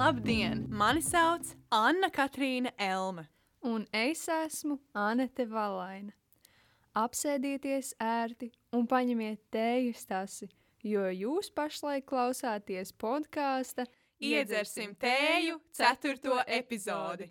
Labdien! Mani sauc Anna Katrīna Elma. Un es esmu Anete Valaina. Apsēdieties ērti un paņemiet tēju stasi, jo jūs pašlaik klausāties podkāsta Iedzersim tēju ceturto epizodi.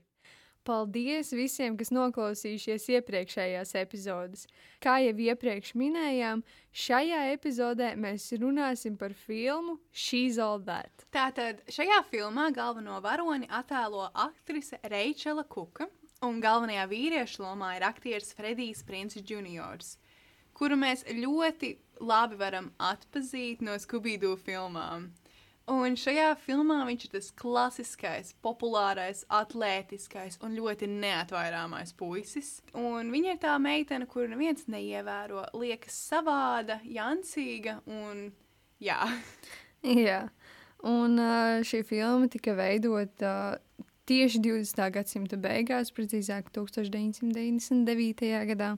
Paldies visiem, kas noklausījušies iepriekšējās epizodes. Kā jau iepriekš minējām, šajā epizodē mēs runāsim par filmu She's All That. Tātad šajā filmā galveno varoni attēlo aktrise Reičela Kuka, un galvenajā vīriešu lomā ir aktieris Fredijs Princis Juniors, kuru mēs ļoti labi varam atpazīt no Scooby-Doo filmām. Un šajā filmā viņš ir tas klasiskais, populārais, atletiskais un ļoti neatvairāmais puisis. Un viņa ir tā meitene, kuru neviens neievēro, liekas savāda, jancīga un jā. Jā, un šī filma tika veidota tieši 20. gadsimta beigās, precīzāk 1999. gadā.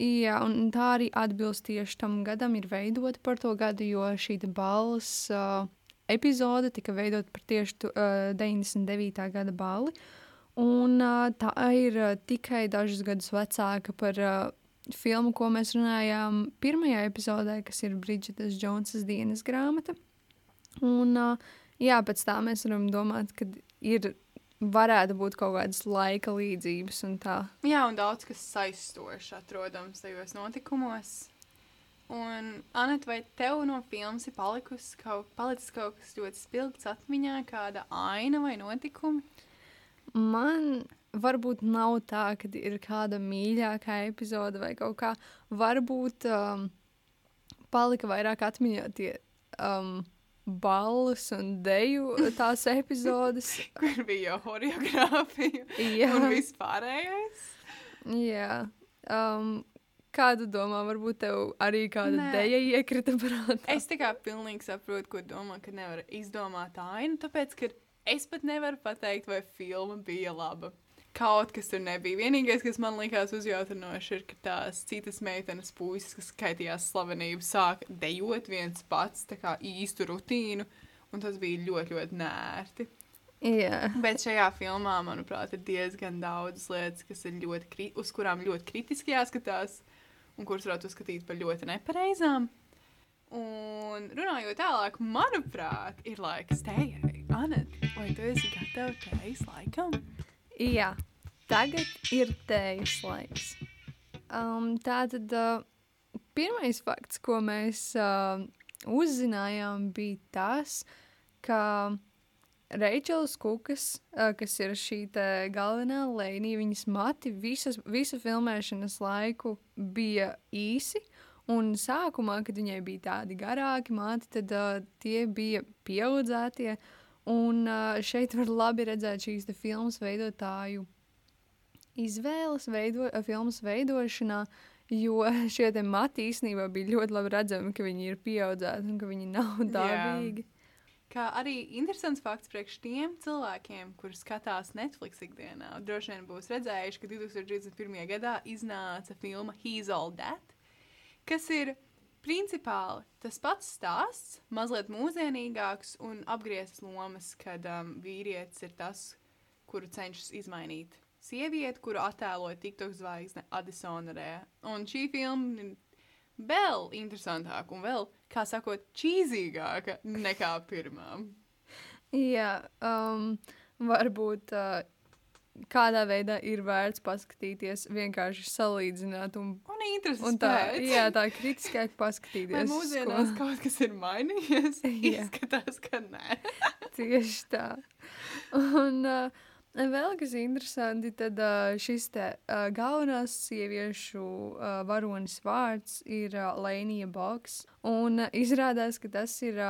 Jā, un tā arī atbilst tieši tam gadam, ir veidota par to gadu, jo šī balss uh, epizode tika veidota par tieši tu, uh, 99. gada balli. Un, uh, tā ir uh, tikai dažus gadus vecāka par uh, filmu, ko mēs runājām pirmajā epizodē, kas ir Bridžetas Džonsas dienas grāmata. Un, uh, jā, pēc tā mēs varam domāt, ka ir varētu būt kaut kādas laika līdzības un tā. Jā, un daudz kas saistošs atrodams tajos notikumos. Un, Anet, vai tev no filmas ir kaut, palicis kaut kas ļoti spilgts atmiņā, kāda aina vai notikumi? Man varbūt nav tā, ka ir kāda mīļākā epizode vai kaut kā. Varbūt um, palika vairāk atmiņā tie um, balvas un deju tās epizodes. Kur bija jau choreogrāfija Jā. un vispārējais? Jā. Um, kādu domā, varbūt tev arī kāda Nē. deja iekrita prātā? Es tā kā pilnīgi saprotu, ko domā, ka nevar izdomāt ainu, tāpēc, ka es pat nevaru pateikt, vai filma bija laba. Kaut kas tur nebija. Vienīgais, kas man likās uzjautrinoši, ir, ka tās citas meitenes puisis, kas skaitījās slavenību, sāka dejot viens pats, tā kā īstu rutīnu, un tas bija ļoti, ļoti nērti. Jā. Bet šajā filmā, manuprāt, ir diezgan daudz lietas, kas ir ļoti, kri- uz kurām ļoti kritiski jāskatās, un kuras varētu uzskatīt par ļoti nepareizām. Un runājot tālāk, manuprāt, ir laiks tējai. Anet, vai tu esi gatava tējas laikam? Jā, tagad ir tējas laiks. Um, tā tad uh, pirmais fakts, ko mēs uh, uzzinājām, bija tas, ka Reičels Kukas, kas ir šī galvenā lēnija, viņas mati visas, visu filmēšanas laiku bija īsi. Un sākumā, kad viņai bija tādi garāki mati, tad uh, tie bija pieaudzētie. Un uh, šeit var labi redzēt šīs filmas veidotāju izvēles veido, filmas veidošanā, jo šie mati īstenībā bija ļoti labi redzami, ka viņi ir pieaudzēti un ka viņi nav dabīgi. Kā arī interesants fakts priekš tiem cilvēkiem, kurus skatās Netflix ikdienā. Droši vien būs redzējuši, ka 2021. gadā iznāca filma He's All That, kas ir principāli tas pats stāsts, mazliet mūsdienīgāks un apgrieztas lomas, kad um, vīrietis ir tas, kuru cenšas izmainīt sievieti, kuru attēloja TikTok zvaigzne Adisona Rē. Un šī filma ir vēl interesantāka un vēl, kā sakot, čīzīgāka nekā pirmā. Jā, um, varbūt uh, kādā veidā ir vērts paskatīties, vienkārši salīdzināt un, Un un tā, jā, tā kritiskāk Vai paskatīties. uz mūsdienās ko- kaut kas ir mainījies? Jā. Izskatās, ka nē. Tieši tā. Un uh, vēl kas interesanti, tad šis te galvenās sieviešu varonis vārds ir Lēnija Boks. Un izrādās, ka tas ir,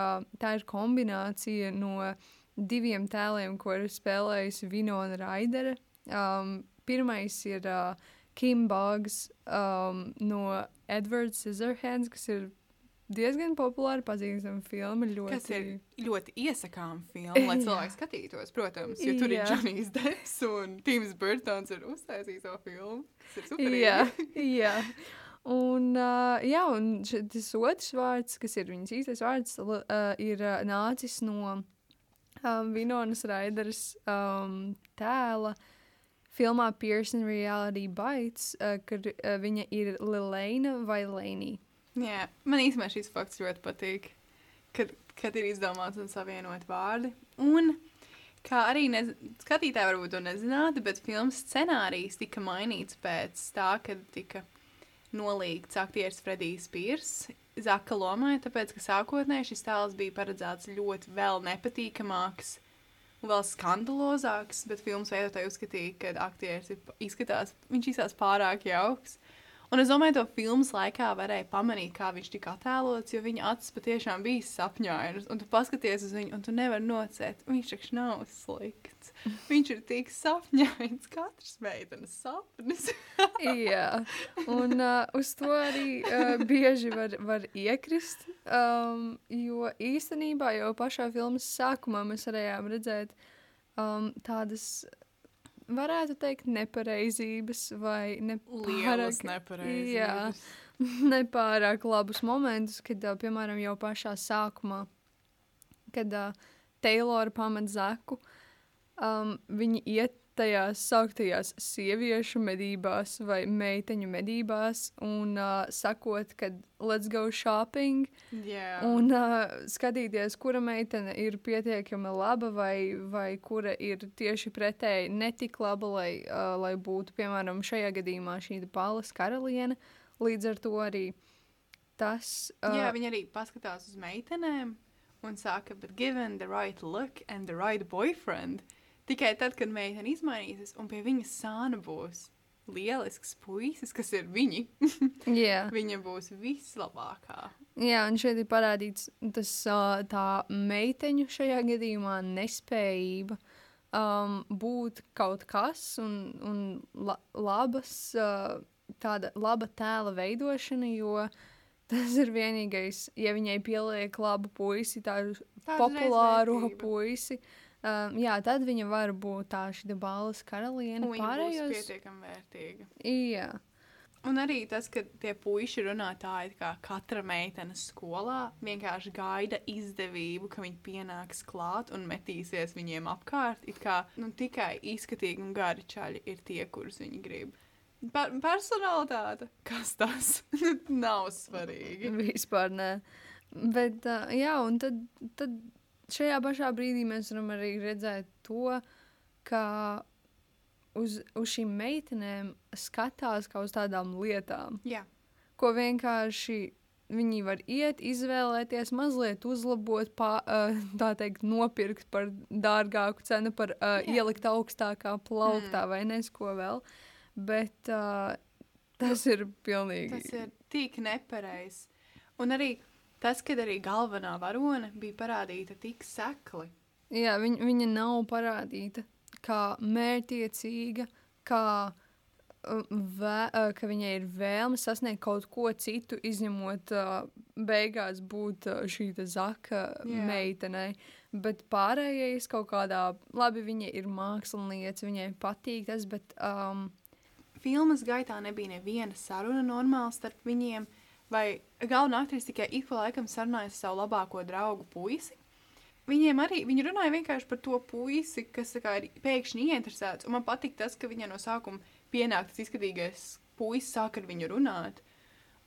tā ir kombinācija no diviem tēliem, ko ir spēlējusi Vinona Raidere. Um, pirmais ir uh, Kim Boggs um, no Edward Scissorhands, kas ir diezgan populāra pazīstama filma. Ļoti... Kas ir ļoti iesakām filma, lai cilvēki skatītos, protams, jo tur ir Jā. Džonijs Deps un Tims Burtons ir uztaisījis to filmu. Tas ir superīgi. Jā, jā. Un, uh, jā, un š- tas otrs vārds, kas ir viņas īstais vārds, uh, ir uh, nācis no um, Vinonas Raideras um, tēla filmā Pearson Reality Bites, uh, kad uh, viņa ir Lileina vai Lēnija. Jā, man īstenībā šis fakts ļoti patīk, kad, kad ir izdomāts un savienot vārdi. Un kā arī nez... skatītāji varbūt to nezinātu, bet filmas scenārijs tika mainīts pēc tā, kad tika nolīgts aktieris Fredijs Pīrs. Zaka lomai, tāpēc, ka sākotnēji šis tēls bija paredzēts ļoti vēl nepatīkamāks un vēl skandalozāks, bet filmas veidotāji uzskatīja, ka aktieris izskatās, viņš izskatās pārāk jauks. Un es domāju, to filmas laikā varēja pamanīt, kā viņš tika attēlots, jo viņa acis patiešām bija sapņainas. Un tu paskaties uz viņu, un tu nevari nocēt, viņš taču nav slikts. Viņš ir tik sapņains, katrs meitenes sapnis. Jā, un uh, uz to arī uh, bieži var, var iekrist. Um, jo īstenībā jau pašā filmas sākumā mēs varējām redzēt um, tādas varētu teikt, nepareizības vai nepārāk, nepareizības. jā, nepārāk labus momentus, kad, piemēram, jau pašā sākumā, kad uh, Taylora pamet Zaku, um, viņi iet tajās sauktajās sieviešu medībās vai meiteņu medībās un uh, sakot, ka let's go shopping, Jā. Un uh, skatīties, kura meitene ir pietiekami laba, vai, vai kura ir tieši pretēji netik laba, lai, uh, lai būtu, piemēram, šajā gadījumā šī balas karaliene. Līdz ar to arī tas. Uh, Jā, viņi arī paskatās uz meitenēm un saka, but given the right look and the right boyfriend, tikai tad, kad meitene izmainīsies un pie viņas sāna būs lielisks puisis, kas ir viņi, jā, viņa būs vislabākā. jā, un šeit ir parādīts tas, uh, tā meiteņu šajā gadījumā nespējība um, būt kaut kas un, un la, labas, uh, tāda laba tēla veidošana, jo tas ir vienīgais, ja viņai pieliek labu puisi, tādu vērtība. puisi. Um, jā, tad viņa var būt tā šī balvas karaliene. Viņa būs Pārējos, pietiekami vērtīga. jā, Un arī tas, ka tie puiši runā tā, it kā katra meitene skolā vienkārši gaida izdevību, ka viņi pienāks klāt un metīsies viņiem apkārt. It kā nu, tikai izskatīgi un gari čaļi ir tie, kurus viņi grib. Per personalitāte, kas tas nav svarīgi. vispār nē. Bet, uh, jā, un tad, tad šajā pašā brīdī mēs varam arī redzēt to, ka uz, uz šīm meitenēm skatās kā uz tādām lietām, Jā, ko vienkārši viņi var iet, izvēlēties, mazliet uzlabot, pā, uh, tā teikt, nopirkt par dārgāku cenu, par uh, ielikt augstākā plauktā mm. vai nesko vēl. Bet uh, tas ir pilnīgi. tas ir tik nepareizs. Un arī tas, ka arī galvenā varone bija parādīta tik sekli. Jā, viņa, viņa nav parādīta kā mērķiecīga, kā uh, vē, uh, ka viņai ir vēlme sasniegt kaut ko citu, izņemot uh, beigās būt uh, šī zaka Jā. meitenei. Bet pārējais kaut kādā, labi, viņa ir mākslinieca, viņai patīk tas, bet um, Filmas gaitā nebija neviena saruna normāla starp viņiem, vai galvenā aktrise tikai ik pa laikam sarunājas ar savu labāko draugu puisi. Viņiem arī viņi runāja vienkārši par to puisi, kas kā, ir pēkšņi ieinteresēts. Man patīk tas, ka viņai no sākuma pienāk tas izskatīgais puisis, sāk ar viņu runāt.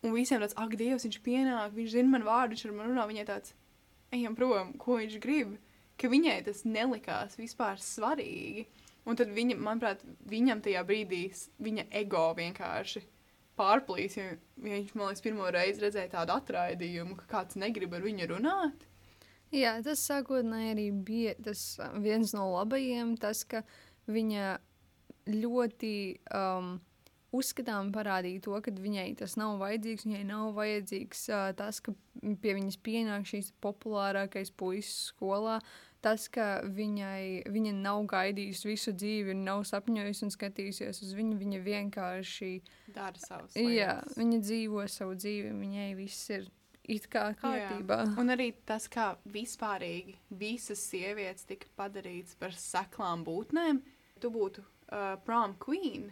Un visiem tāds, ak, Dievs, viņš pienāk, viņš zina man vārdu, viņš ar mani runā. Viņai tāds, ejam prom, ko viņš grib. Ka viņai tas nelikās vispār svarīgi. Un tad viņa, manuprāt, viņam tajā brīdī viņa ego vienkārši pārplīs. Jo viņš, man liekas, pirmo reizi redzēja tādu atraidījumu, ka kāds negrib ar viņu runāt. Jā, tas sākotnēji arī bija tas uh, viens no labajiem, tas, ka viņa ļoti um, uzskatām parādīja to, ka viņai tas nav vajadzīgs. Viņai nav vajadzīgs uh, tas, ka pie viņas pienāk šīs populārākais puisis skolā. Tas, ka viņai, viņa nav gaidījusi visu dzīvi, nav sapņojusi un skatījusies uz viņu, viņa vienkārši Dara savus Jā, lietas. viņa dzīvo savu dzīvi, viņai viss ir it kā kārtībā. Un arī tas, kā vispārīgi visas sievietes tika padarītas par seklām būtnēm, tu būtu uh, prom queen,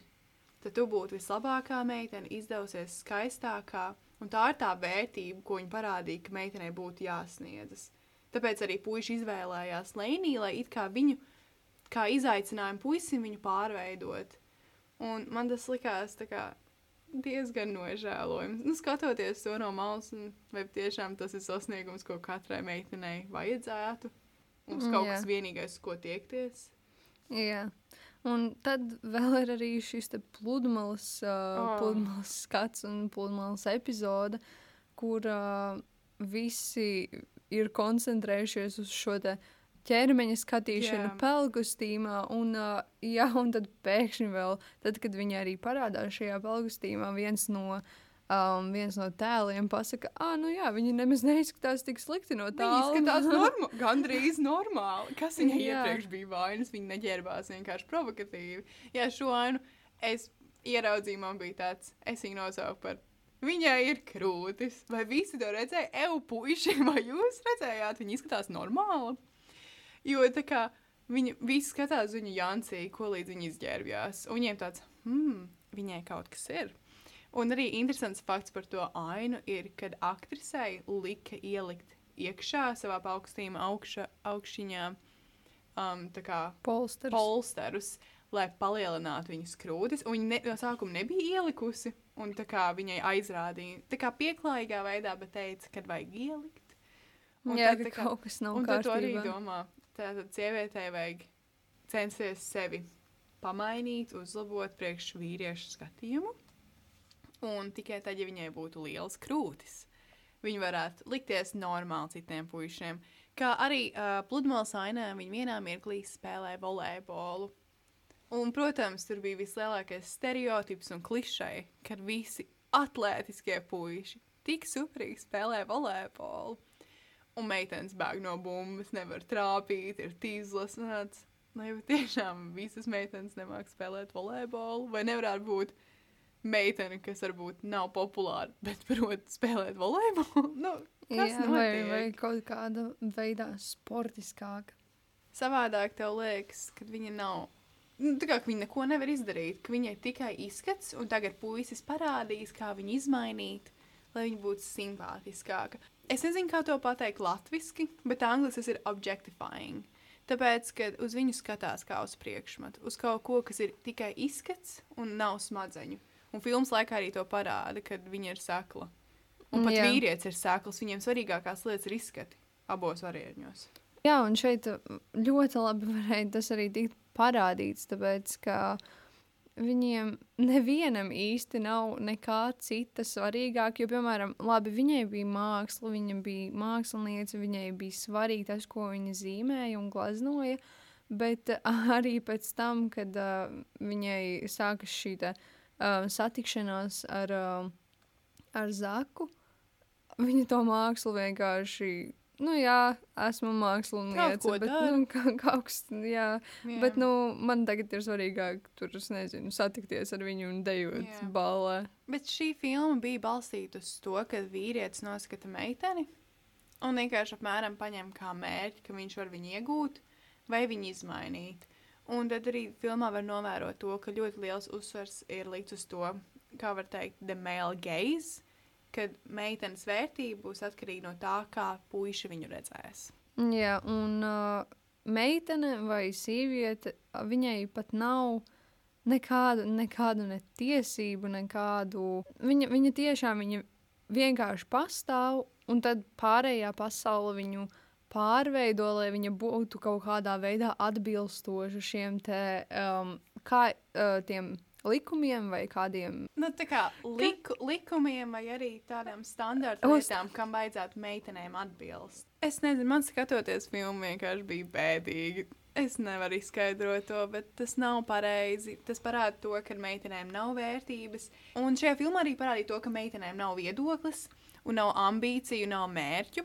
tad tu būtu vislabākā meitene, izdevusies skaistākā. Un tā ir tā vērtība, ko viņa parādīja, ka meitenei būtu jāsniedzas. Tāpēc arī puiši izvēlējās Lēniju, lai it kā viņu, kā izaicinājumu puisim viņu pārveidot. Un man tas likās kā diezgan nožēlojams. Nu, skatoties to no malas, un vai tiešām tas ir sasniegums, ko katrai meitenei vajadzētu. Mums kaut jā. kas vienīgais, ko tiekties. Jā. Un tad vēl ir arī šis pludmales, uh, oh. pludmales skats un pludmales epizode, kur uh, visi ir koncentrējušies uz šo ķermeņa skatīšanu Jā. pelgustīmā. Un, uh, jā, un tad pēkšņi vēl, tad, kad viņi arī parādās šajā pelgustīmā, viens no, um, viens no tēliem pasaka, ah, nu jā, viņi nemaz neizskatās tik slikti no tā. Viņa izskatās norma gandrīz normāli. Kas viņai iepriekš bija vainas? Viņa neģērbās vienkārši provokatīvi. Jā, šo ainu es ieraudzīju, man bija tāds, es viņu nosaucu par. Viņai ir krūtis. Vai visi to redzēja? Eju, puiši, vai jūs redzējāt? Viņa izskatās normāli. Jo tā kā viņi visi skatās viņu Jansī, ko līdz viņa izģērbjās. Un viņiem tāds, hmm, viņai kaut kas ir. Un arī interesants fakts par to ainu ir, kad aktrisei lika ielikt iekšā savā paaugstīmā augša, augšņā um, kā Polsters. polsterus, lai palielinātu viņas krūtis. un Viņa ne, no sākuma nebija ielikusi, un tā kā viņai aizrādīja, tā kā pieklājīgā veidā, bet teica, kad vajag ielikt. Un Jā, ka tā kā- kaut kas nav Un tad tu arī kārtībā. domā, tātad sievietei vajag censties sevi pamainīt, uzlabot priekš vīriešu skatījumu. Un tikai tad, ja viņai būtu liels krūtis, viņa varētu likties normāli citiem puišiem. Kā arī uh, pludmales ainē viņa vienā mirklī spēlē volejbolu. Un, protams, tur bija vislielākais stereotips un klišej, kad visi atlētiskie puiši tik superīgi spēlē volejbolu. Un meitenes bēg no bumbas, nevar trāpīt, ir tīzlas. tāds, Nu, jau tiešām visas meitenes nemāk spēlēt volejbolu. Vai nevarētu būt meitene, kas varbūt nav populāra, bet prot spēlēt volejbolu? Nu, Jā, vai, vai kaut kāda veidā sportiskāka. Savādāk tev liekas, ka viņa nav. Nu, tā kā viņa neko nevar izdarīt, ka viņai tikai izskats, un tagad puisis parādīs, kā viņu izmainīt, lai viņa būtu simpātiskāka. Es nezinu, kā to pateikt latviešu, bet angļuiski tas ir objectifying. Tāpēc, kad uz viņu skatās kā uz priekšmetu, uz kaut ko, kas ir tikai izskats un nav smadzeņu. Un filmas laikā arī to parāda, kad viņa ir sekla. Un pat Jā. vīrietis ir sekls, viņiem svarīgākās lietas ir izskati abos variantos. Jā, un šeit ļoti labi varēja tas arī tikt parādīts, tāpēc, ka viņiem nevienam īsti nav nekā cita svarīgāk, jo, piemēram, labi, viņai bija māksla, viņa bija māksliniece, viņai bija svarīgi tas, ko viņa zīmēja un glaznoja, bet uh, arī pēc tam, kad uh, viņai sākas šī te, uh, satikšanās ar, uh, ar Zaku, viņa to mākslu vienkārši, nu jā, esmu māksliniece, Kaut bet, nu, ka, kaut kas, jā, Jā. Bet nu, man tagad ir svarīgāk, tur, nezinu, satikties ar viņu un dejot Jā. balē. Bet šī filma bija balstīta uz to, ka vīrietis noskata meiteni un vienkārši apmēram paņem kā mērķi, ka viņš var viņu iegūt vai viņu izmainīt. Un tad arī filmā var novērot to, ka ļoti liels uzsvers ir likts uz to, kā var teikt, the male gaze, kad meitenes vērtība būs atkarīga no tā, kā puiši viņu redzēs. Jā, un uh, meitene vai sieviete, viņai pat nav nekādu, nekādu ne tiesību, nekādu. Viņa, viņa tiešām viņa vienkārši pastāv, un tad pārējā pasaule viņu pārveido, lai viņa būtu kaut kādā veidā atbilstoša šiem te, um, kā, uh, tiem likumiem vai kādiem. Nu, tā kā liku, likumiem vai arī tādām standarta lietām, kam vajadzētu meitenēm atbilst. Es nezinu, man skatoties filmu vienkārši bija bēdīgi. Es nevaru izskaidrot to, bet tas nav pareizi. Tas parāda to, ka meitenēm nav vērtības. Un šajā filmā arī parādīja to, ka meitenēm nav viedoklis, un nav ambīciju, nav mērķu.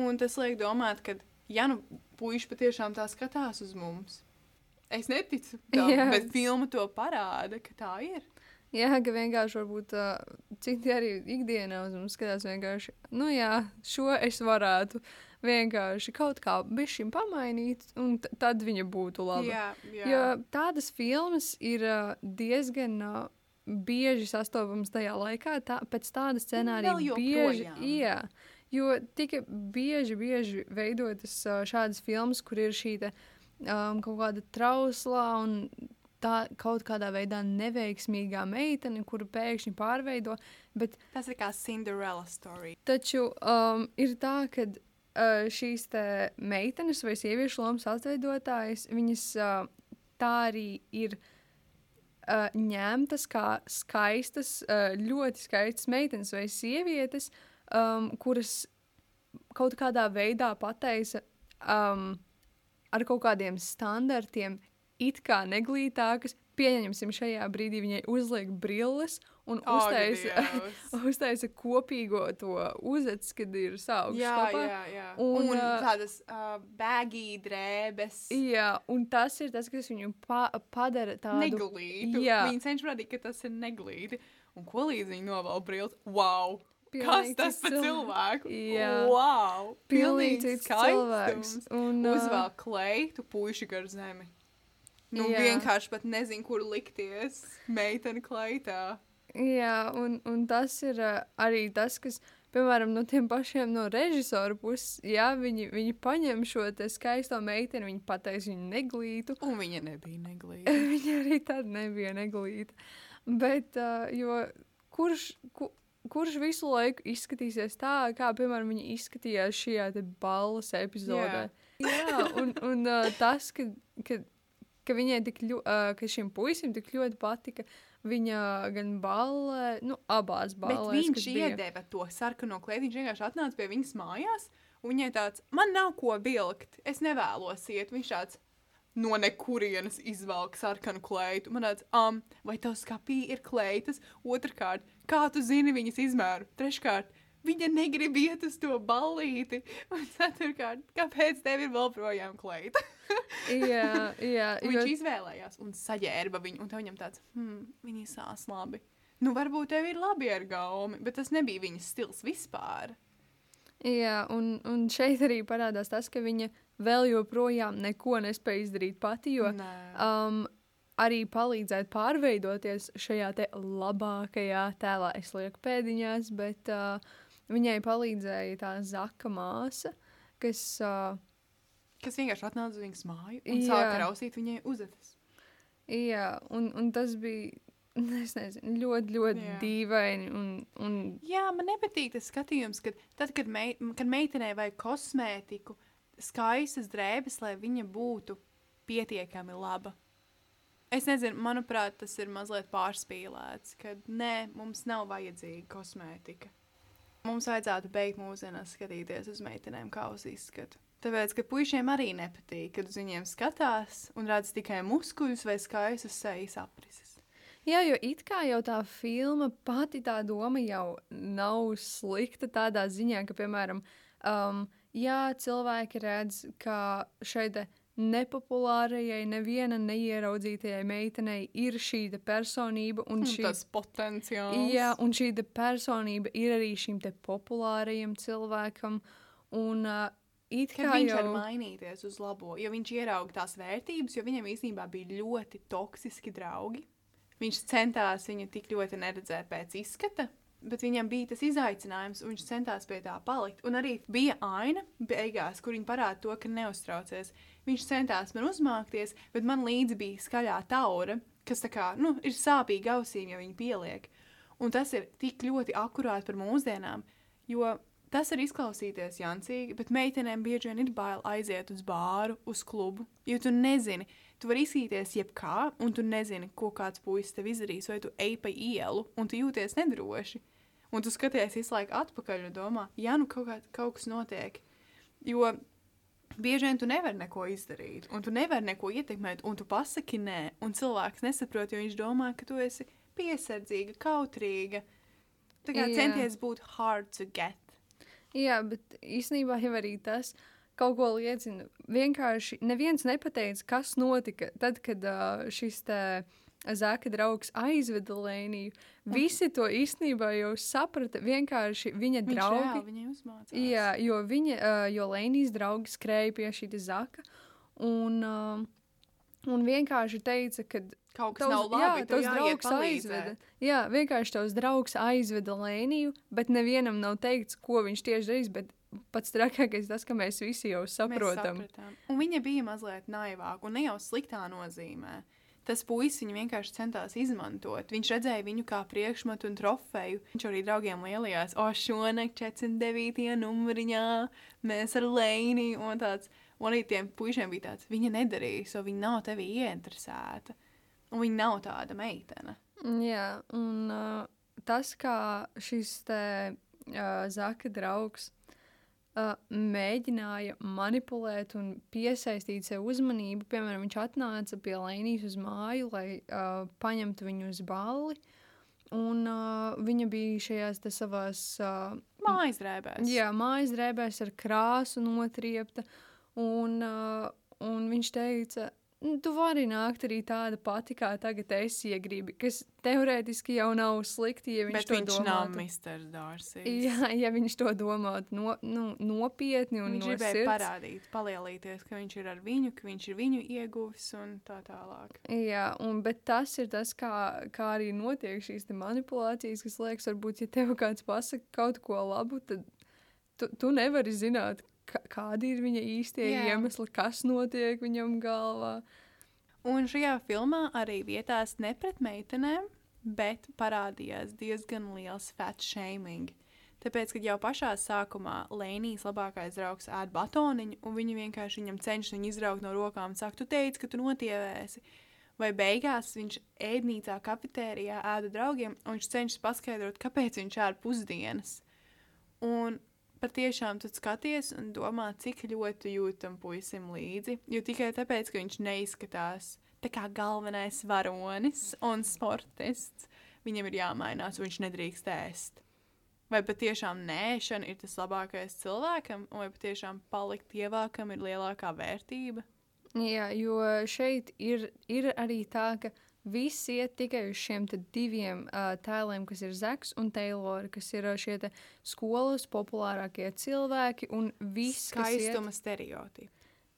Un tas liek domāt, ka, ja nu puiši patiešām tā skatās uz mums, es neticu tam, Jā. bet filma to parāda, ka tā ir. Jā, ka vienkārši varbūt uh, citi arī ikdienā uz mums skatās vienkārši, nu jā, šo es varētu vienkārši kaut kā bišķiņ pamainīt, un tad viņa būtu laba. Jā, jā. Jo tādas filmas ir uh, diezgan uh, bieži sastopamas tajā laikā. Tā, pēc tāda scenārija bieži. Jā, Jo tika bieži, bieži veidotas uh, šādas filmas, kur ir šī te, um, kaut kāda trauslā un tā kaut kādā veidā neveiksmīgā meitene, kuru pēkšņi pārveido. Bet Tas ir kā Cinderella story. Taču um, ir tā, ka uh, šīs te meitenes vai sieviešu lomas atveidotājas, viņas uh, tā arī ir uh, ņemtas kā skaistas, uh, ļoti skaistas meitenes vai sievietes, um, kuras kaut kādā veidā pateica um, ar kaut kādiem standartiem, it kā neglītākas. Pieņemsim, šajā brīdī viņai uzliek brilles un Ak, uztaisa, uztaisa kopīgo to uzets, kad ir saugs. Jā, kopā. jā, jā. Un, Un, tādas uh, baggy drēbes. Jā, un tas ir tas, kas viņu pa padara tādu Neglītu. Jā. Viņi cenšas rādīt, ka tas ir neglīti. Un ko līdz viņi novēl brilles? Wow! Kas tas par cilvēku? Jā. Wow! Pilnīgi cits cilvēks. Un, ā, Uzvēl kleitu puiši gar zemi. Nu, Jā. vienkārši pat nezinu, kur likties. Meitene kleitā. Jā, un, un tas ir uh, arī tas, kas, piemēram, no tiem pašiem no režisora puses, jā, viņi, viņi paņem šo te skaisto meiteni, viņi pateiks viņu neglītu. Un viņa nebija neglīta. viņa arī tad nebija neglīta. Bet, uh, jo kurš, ku, kurš visu laiku izskatīsies tā, kā, piemēram, viņa izskatījās šajā balvas epizodē? Jā, un, un uh, tas, ka, ka, ka viņai tik ļoti, uh, ka šim puisim tik ļoti patika viņa gan ballē, nu, abās Bet ballēs. viņš iedeva to sarkano klēti. Viņš vienkārši atnāca pie viņas mājās. Un viņai tāds, man nav ko vilkt. Es nevēlos iet. Viņš tāds no nekurienes izvelk sarkanu kleitu. Man tāds, um, vai tavs skapī ir kleitas? Otrakārt, kā tu zini viņas izmēru? Treškārt, viņa negrib iet uz to ballīti. Un ceturkārt, kāpēc tev ir vēl projām kleita? jā, jā, Un jo, Viņš izvēlējās un saģērba viņu. Un tad viņam tāds, hmm, viņa izsās labi. Nu, varbūt tev ir labi ar gaumi, bet tas nebija viņas stils vispār. jā un, un šeit arī parādās tas, ka viņa vēl joprojām neko nespēja izdarīt pati, jo Nē. um, arī palīdzēt pārveidoties šajā te labākajā tēlā. Es lieku pēdiņās, bet uh, viņai palīdzēja tā zaka māsa, kas. Uh, Kas vienkārši atnāca uz viņas māju un Jā. sāka rausīt viņai uzatas. jā, un, un tas bija. Es nezinu, ļoti, ļoti Jā. dīvaini. Un, un, Jā, man nepatīk tas skatījums, kad, tad, kad, mei, kad meitenei vajag kosmētiku, skaistas drēbes, lai viņa būtu pietiekami laba. Es nezinu, manuprāt, tas ir mazliet pārspīlēts, ka nē, mums nav vajadzīga kosmētika. Mums vajadzētu beigt mūsdienās skatīties uz meitenēm, kā uz izskatu. Tāpēc, ka puišiem arī nepatīk, kad uz viņiem skatās un redz tikai muskuļus vai skaistas sejas aprises. Jā, jo it kā jau tā filma pati tā doma jau nav slikta tādā ziņā, ka, piemēram, um, jā, cilvēki redz, ka šai te nepopulārajai, neviena neieraudzītajai meitenei ir šī personība, un šī, tas potenciāls. jā, un šī personība ir arī šim populārajam cilvēkam. Un, uh, it kā viņš jau var mainīties uz labo, jo viņš ierauga tās vērtības, jo viņam īstenībā bija ļoti toksiski draugi. Viņš centās viņu tik ļoti neredzēt pēc izskata, bet viņam bija tas izaicinājums, un viņš centās pie tā palikt. Un arī bija aina beigās, kur viņa parāda to, ka neuztraucies. Viņš centās man uzmākties, bet man līdzi bija skaļā taura, kas kā, nu, ir sāpīgi ausīm, ja viņi pieliek. Un tas ir tik ļoti akurāti par mūsdienām, jo Tas var izklausīties jancīgi, bet meitenēm bieži vien ir bail aiziet uz bāru, uz klubu. Jo tu nezini, tu vari izsīties jebkā, un tu nezini, ko kāds puisis tev izdarīs, vai tu ej pa ielu, un tu jūties nedroši. Un tu skaties visu laiku atpakaļ un domā, ja nu kaut, kā, kaut kas notiek. Jo bieži vien tu nevari neko izdarīt, un tu nevari neko ietekmēt, un tu pasaki nē, un cilvēks nesaprot, jo viņš domā, ka tu esi piesardzīga, kautrīga. Tā kā Jā. centies būt hard to get. Jā, bet īstenībā jau arī tas kaut ko liecina. Vienkārši neviens nepateica, kas notika tad, kad uh, šis te Zaka draugs aizveda Lēniju. Visi to īstenībā jau saprata. Vienkārši viņa Viņš draugi. reāli viņai uzmācās. Jā, jo, viņa, uh, jo Lēnijas draugi skrēja pie šī te Zaka. Un, uh, un vienkārši teica, ka Kaut kas Tavs, nav labi, jā, tavs draugs palīdzēt. aizveda. Jā, vienkārši tavs draugs aizveda Lēniju, bet nevienam nav teikts, ko viņš tieši darīs. Bet pats trakākais tas, ka mēs visi jau Mēs saprotam. sapratām. Un viņa bija mazliet naivāka, un ne jau sliktā nozīmē. Tas puisis viņu vienkārši centās izmantot. Viņš redzēja viņu kā priekšmetu un trofeju. Viņš arī draugiem lielījās, o, šonakt 49. numuriņā mēs ar Lēniju un tāds. Un arī tiem puišiem bija tāds, viņa nedarīs, jo viņa nav tevi ieinteresēta. Un viņa nav tāda meitene. Jā, un uh, tas, kā šis te uh, Zaka draugs mēģināja manipulēt un piesaistīt sev uzmanību, piemēram, viņš atnāca pie Lēnijas uz māju, lai uh, paņemtu viņu uz balli. Un uh, viņa bija šajās savās uh, Mājas drēbēs. Jā, mājas drēbēs ar krāsu notriepta. Un, uh, un viņš teica, "Nu, tu vari nākt arī tāda pati, kā tagad es iegribi. Kas teorētiski jau nav slikti, ja viņš Bet to viņš nav domātu. Mr. Dārsīs. Jā, ja viņš to domātu no, nu, nopietni un Viņš no gribēja sirds. parādīt, palielīties, ka viņš ir ar viņu, ka viņš ir viņu ieguvis un tā tālāk. Jā, un, bet tas ir tas, kā, kā arī notiek šīs manipulācijas, kas liekas, varbūt, ja tev kāds pasaka kaut ko labu, tad tu, tu nevari zināt, kādi ir viņa īstie Jā. iemesli, kas notiek viņam galvā. Un šajā filmā arī vietās ne pret meitenēm, bet parādījās diezgan liels fat shaming. Tāpēc, kad jau pašā sākumā Lēnijas labākais draugs ēd batoniņu, un viņa vienkārši viņam cenšas viņu izraugt no rokām un saka, tu teici, ka tu notievēsi. Vai beigās viņš ēdnīcā, kafetērijā ēda draugiem, un viņš cenšas paskaidrot, kāpēc viņš ēd pusdienas. Un patiešām tu skaties un domā, cik ļoti jūtam puisim līdzi. Jo tikai tāpēc, ka viņš neizskatās tā kā galvenais varonis un sportists, viņam ir jāmainās, viņš nedrīkst ēst. Vai patiešām nēšana ir tas labākais cilvēkam, vai patiešām palikt ievākam ir lielākā vērtība? Jā, jo šeit ir, ir arī tā, ka viss iet tikai uz šiem diviem uh, tēliem, kas ir Zaks un Taylor, kas ir ā, šie skolas populārākie cilvēki un viss, kas iet, Skaistuma stereotipi.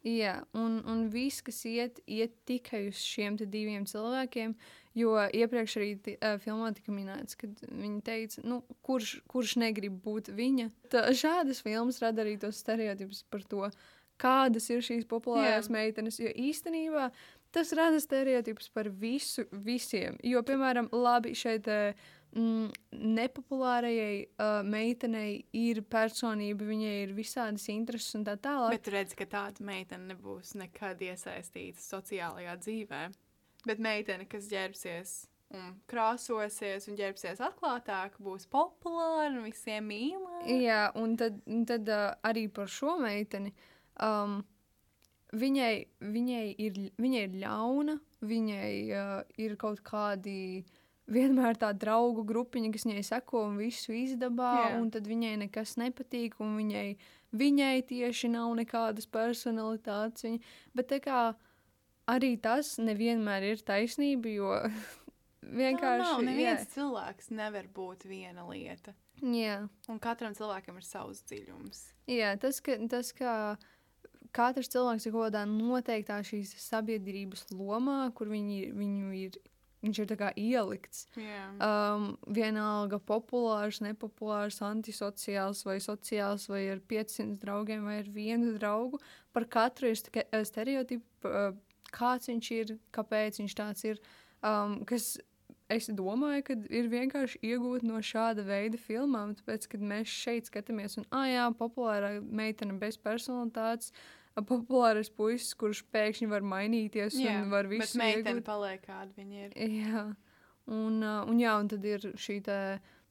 jā, un, un viss, kas iet, iet tikai uz šiem diviem cilvēkiem, jo iepriekš arī ti, uh, filmā tika minēts, kad viņi teica, nu, kurš, kurš negrib būt viņa. Tā, šādas filmas rada arī tos stereotipus par to, kādas ir šīs populārās Jā. meitenes, jo īstenībā tas rada stereotipus par visu, visiem. Jo, piemēram, labi šeit mm, nepopulārajai uh, meitenei ir personība, viņai ir visādas intereses un tā tālāk. Bet tu redzi, ka tāda meitene nebūs nekad iesaistīta sociālajā dzīvē. Bet meitene, kas ģērbsies un krāsosies un ģērbsies atklātāk, būs populāra un visiem mīlēta. Jā, un tad, un tad uh, arī par šo meiteni. Um, viņai, viņai, ir, viņai ir ļauna, viņai uh, ir kaut kādi vienmēr tā draugu grupiņa, kas viņai seko un visu izdabā, Jā. un tad viņai nekas nepatīk, un viņai, viņai tieši nav nekādas personalitātes. Viņa, bet tā kā arī tas nevienmēr ir taisnība, jo vienkārši. Nav, jā, neviens cilvēks nevar būt viena lieta. jā. Un katram cilvēkam ir savs dziļums. Jā, tas, ka, tas, ka katrs cilvēks ir kaut kādā noteiktā šīs sabiedrības lomā, kur viņi, viņu ir, viņš ir ielikts. Jā. Um, vienalga populārs, nepopulārs, antisociāls vai sociāls, vai ar 500 draugiem, vai ar vienu draugu. Par katru ir ste- stereotipi, uh, kāds viņš ir, kāpēc viņš tāds ir. Um, kas es domāju, ka ir vienkārši iegūt no šāda veida filmām. Tāpēc, kad mēs šeit skatāmies, un, ah, jā, populārā meitene bez personalitātes, ā, populārais puisis, kurš pēkšņi var mainīties Jā, un var Bet visu meitene iegūt. paliek kāda viņa ir. Jā, un, un, jā, un tad ir šī tā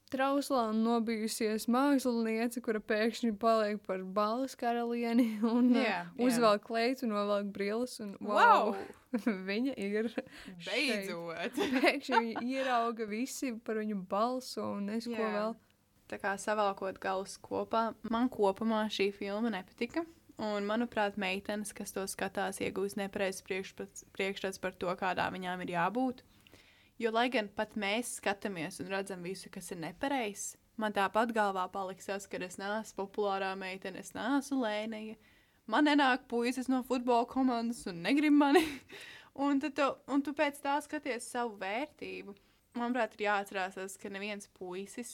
trauslā un nobijusies māksliniece, kura pēkšņi paliek par balvas karalieni un Jā, jā, uzvelk kleitu, novelk brilles. Un, Wow! wow! viņa ir Beidzot! Pēkšņi viņa ierauga visi par viņu balsu un es ko Jā. vēl. Tā kā savalkot galus kopā, man kopumā šī filma nepatika. Un, manuprāt, meitenes, kas to skatās, iegūs nepareizs priekšstats par to, kādā viņām ir jābūt. Jo, lai gan pat mēs skatāmies un redzam visu, kas ir nepareizs, man tāpat galvā paliks tas, ka es neesmu populārā meitene, es neesmu lēnīga. Man nenāk puisis no futbola komandas un negrib mani. Un, tu, un tu pēc tā skaties savu vērtību. Manuprāt, ir jāatcerās, ka neviens puisis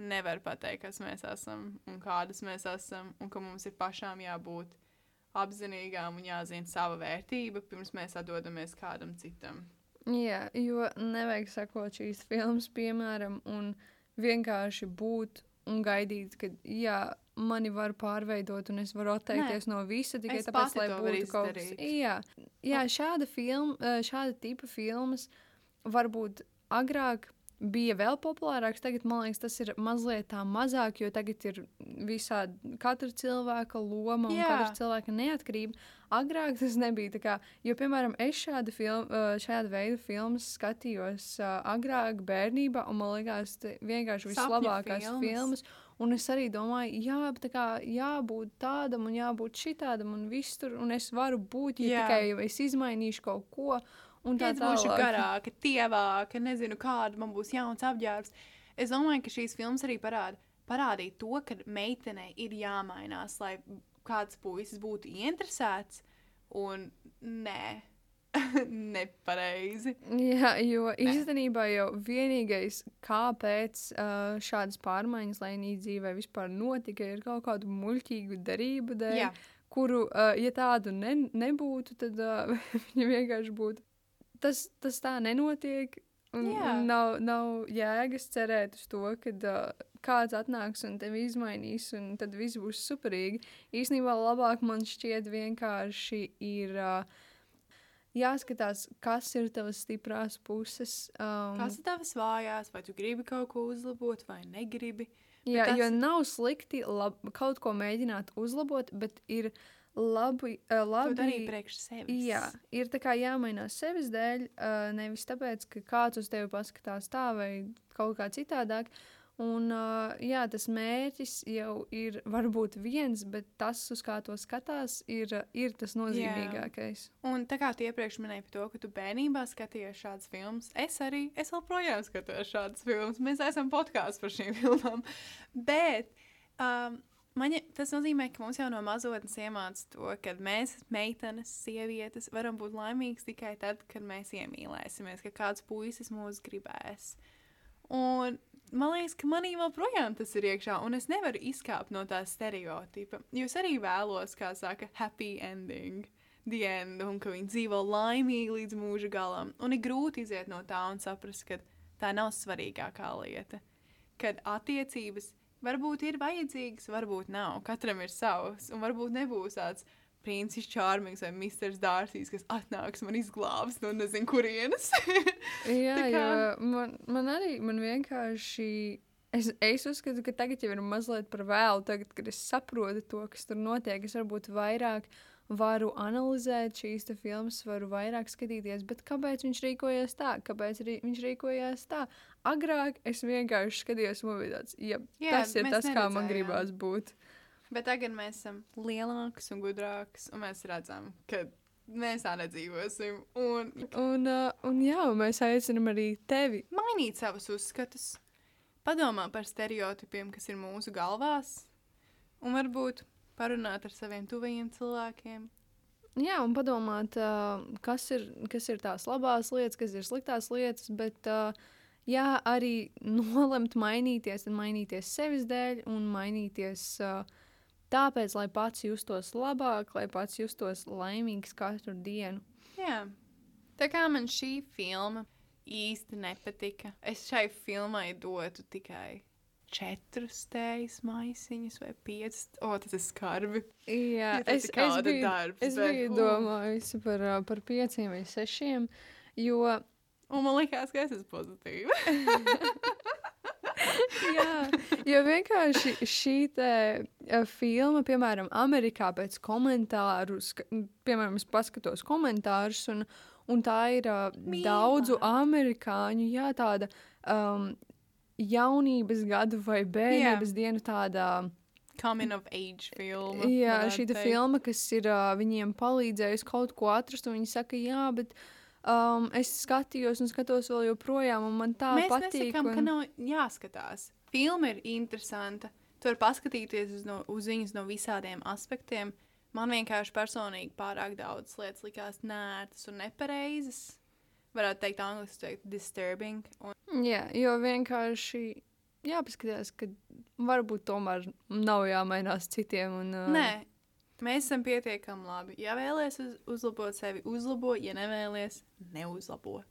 nevar pateikt, kas mēs esam un kādas mēs esam, un ka mums ir pašām jābūt apzinīgām un jāzina sava vērtība, pirms mēs atdodamies kādam citam. Jā, jo nevajag sakot šīs filmas, piemēram, un vienkārši būt un gaidīt, ka jā, mani var pārveidot, un es varu atteikties Nē, no visa tikai es tāpēc, lai būtu kaut kas. Jā, jā šāda, film, šāda tipa filmas varbūt agrāk bija vēl populārāks. Tagad man liekas, tas ir mazliet tā mazāk, jo tagad ir visādi katra cilvēka loma un Jā. katra cilvēka neatkarība. Agrāk tas nebija tā kā, jo, piemēram, es šādu, film, uh, šādu veidu filmas skatījos uh, agrāk bērnībā, un man liekas, tas vienkārši vislabākās filmas. filmas. Un es arī domāju, jā, tā kā jābūt tādam un jābūt šitādam un viss tur, un es varu būt, ja Jā. tikai es izmainīšu kaut ko. Un tā Tad būšu tālāk. garāka, tievāka, nezinu, kāda man būs jauns apģērbs. Es domāju, ka šīs filmas arī parāda, parādīja to, ka meitenei ir jāmainās, lai kāds puisis būtu ieinteresēts. Un nē, nepareizi. Jā, jo īstenībā jau vienīgais, kāpēc uh, šādas pārmaiņas Lainijas dzīvē vispār notika, ir kaut kādu muļķīgu darību dēļ, Jā. kuru, uh, ja tādu ne, nebūtu, tad uh, viņa vienkārši būtu. Tas, tas tā nenotiek. Un, Jā. un nav, nav jēgas cerēt uz to, ka uh, kāds atnāks un tevi izmainīs, un tad viss būs superīgi. Īsnībā labāk man šķiet vienkārši ir uh, jāskatās, kas ir tavas stiprās puses. Um, Kas ir tavas vājās, vai tu gribi kaut ko uzlabot, vai negribi? jā, tas- jo nav slikti lab, kaut ko mēģināt uzlabot, bet ir labi. Uh, labi darīt priekš sevis. Jā, ir tā kā jāmainās sevis dēļ, uh, nevis tāpēc, ka kāds uz tevi paskatās tā vai kaut kā citādāk. Un, uh, jā, tas mērķis jau ir varbūt viens, bet tas, uz kā to skatās, ir, ir tas nozīmīgākais. Un tā kā tu iepriekš minēji par to, ka tu bērnībā skatījies šādas filmas, es arī, es joprojām skatos šādas filmas. Mēs esam podkāsts par šīm filmām. Bet um, man, ja- tas nozīmē, ka mums jau no mazotnes iemācīts to, ka mēs, meitenes, sievietes, varam būt laimīgas tikai tad, kad mēs iemīlēsimies, ka kāds puisis mūs gribēs. Un man liekas, ka manī joprojām tas ir iekšā, un es nevaru izkāpt no tā stereotipa. Jo es arī vēlos, kā saka, happy ending, the end, un ka viņi dzīvo laimīgi līdz mūža galam. Un ir grūti iziet no tā un saprast, ka tā nav svarīgākā lieta. Kad attiecības varbūt ir vajadzīgas, varbūt nav. Katram ir savs, un varbūt nebūs tāds princis Čārmings vai Misters Dārsīs, kas atnāks man izglābs no nezinu kurienes. Jā, kā- man, man arī man vienkārši. Es, es uzskatu, ka tagad jau ir mazliet par vēlu. Tagad, kad es saprotu to, kas tur notiek, es varbūt vairāk varu analizēt šīs filmas, varu vairāk skatīties. Bet kāpēc viņš rīkojās tā? Kāpēc rī, viņš rīkojās tā? Agrāk es vienkārši skatījos, tāds, ja Jā, tas ir tas, kā man neredzējām. gribās būt. Bet tagad mēs esam lielāki un gudrāki, un mēs redzam, ka mēs tā nedzīvosim. Un Un, uh, un jā, mēs aicinām arī tevi. mainīt savus uzskatus, padomā par stereotipiem, kas ir mūsu galvās, un varbūt parunāt ar saviem tuvajiem cilvēkiem. Jā, un padomāt, kas, ir, kas ir tās labās lietas, kas ir sliktās lietas, bet jā, arī nolemt mainīties un mainīties sevis dēļ un mainīties tāpēc, lai pats justos labāk, lai pats justos laimīgs katru dienu. Jā. Tā kā man šī filma īsti nepatika, es šai filmai dotu tikai četrus tējas maisiņus vai piecus. O, tas ir skarbi. Jā, Ja es, es biju, darbs, es bet, biju uf. domājusi par, par pieciem vai sešiem, jo Un man liekas, ka es esmu pozitīva. Jā, jo vienkārši šī filma, piemēram, Amerikā pēc komentāru, piemēram, es paskatos komentārus, un, un tā ir uh, daudzu amerikāņu, jā, tāda um, jaunības gadu vai bērnības dienu tāda. Coming of age filma. Jā, šī filma, kas ir uh, viņiem palīdzējusi kaut ko atrast, un viņi saka, jā, bet um, es skatījos un skatos vēl joprojām, un man tā Mēs patīk. nesakām, un... ka nav jāskatās. Filma ir interesanta. Tu vari paskatīties uz, no, uz viņas no visādiem aspektiem, Man vienkārši personīgi pārāk daudz lietas likās nērtas un nepareizas. Varētu teikt, angļuiski teikt, disturbing. Un, Jā, jo vienkārši jāpaskatās, ka varbūt tomēr nav jāmainās citiem. Un, uh, nē, mēs esam pietiekami labi. Ja vēlaties uz, uzlabot sevi, uzlabo, ja nevēlies, neuzlabo.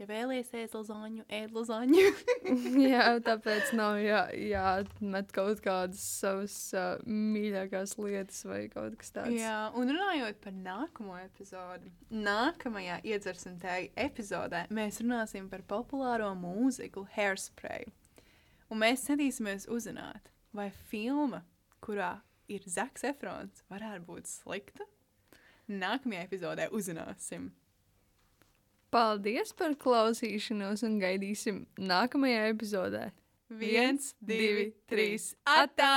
Ja vēlaties ēst lazaņu, ēd lazaņu. Jā, tāpēc nav jā, jāatmet kaut kādas savas uh, mīļākās lietas vai kaut kas tāds. Jā, un runājot par nākamo epizodi, nākamajā iedzersim tēju epizodē mēs runāsim par populāro mūziku Hairspray. Un mēs centīsimies uzzināt, vai filma, kurā ir Zaks Efrons, varētu būt slikta. Nākamajā epizodē uzzināsim. Paldies par klausīšanos un gaidīsim nākamajā epizodē. Viens, divi, trīs, atā!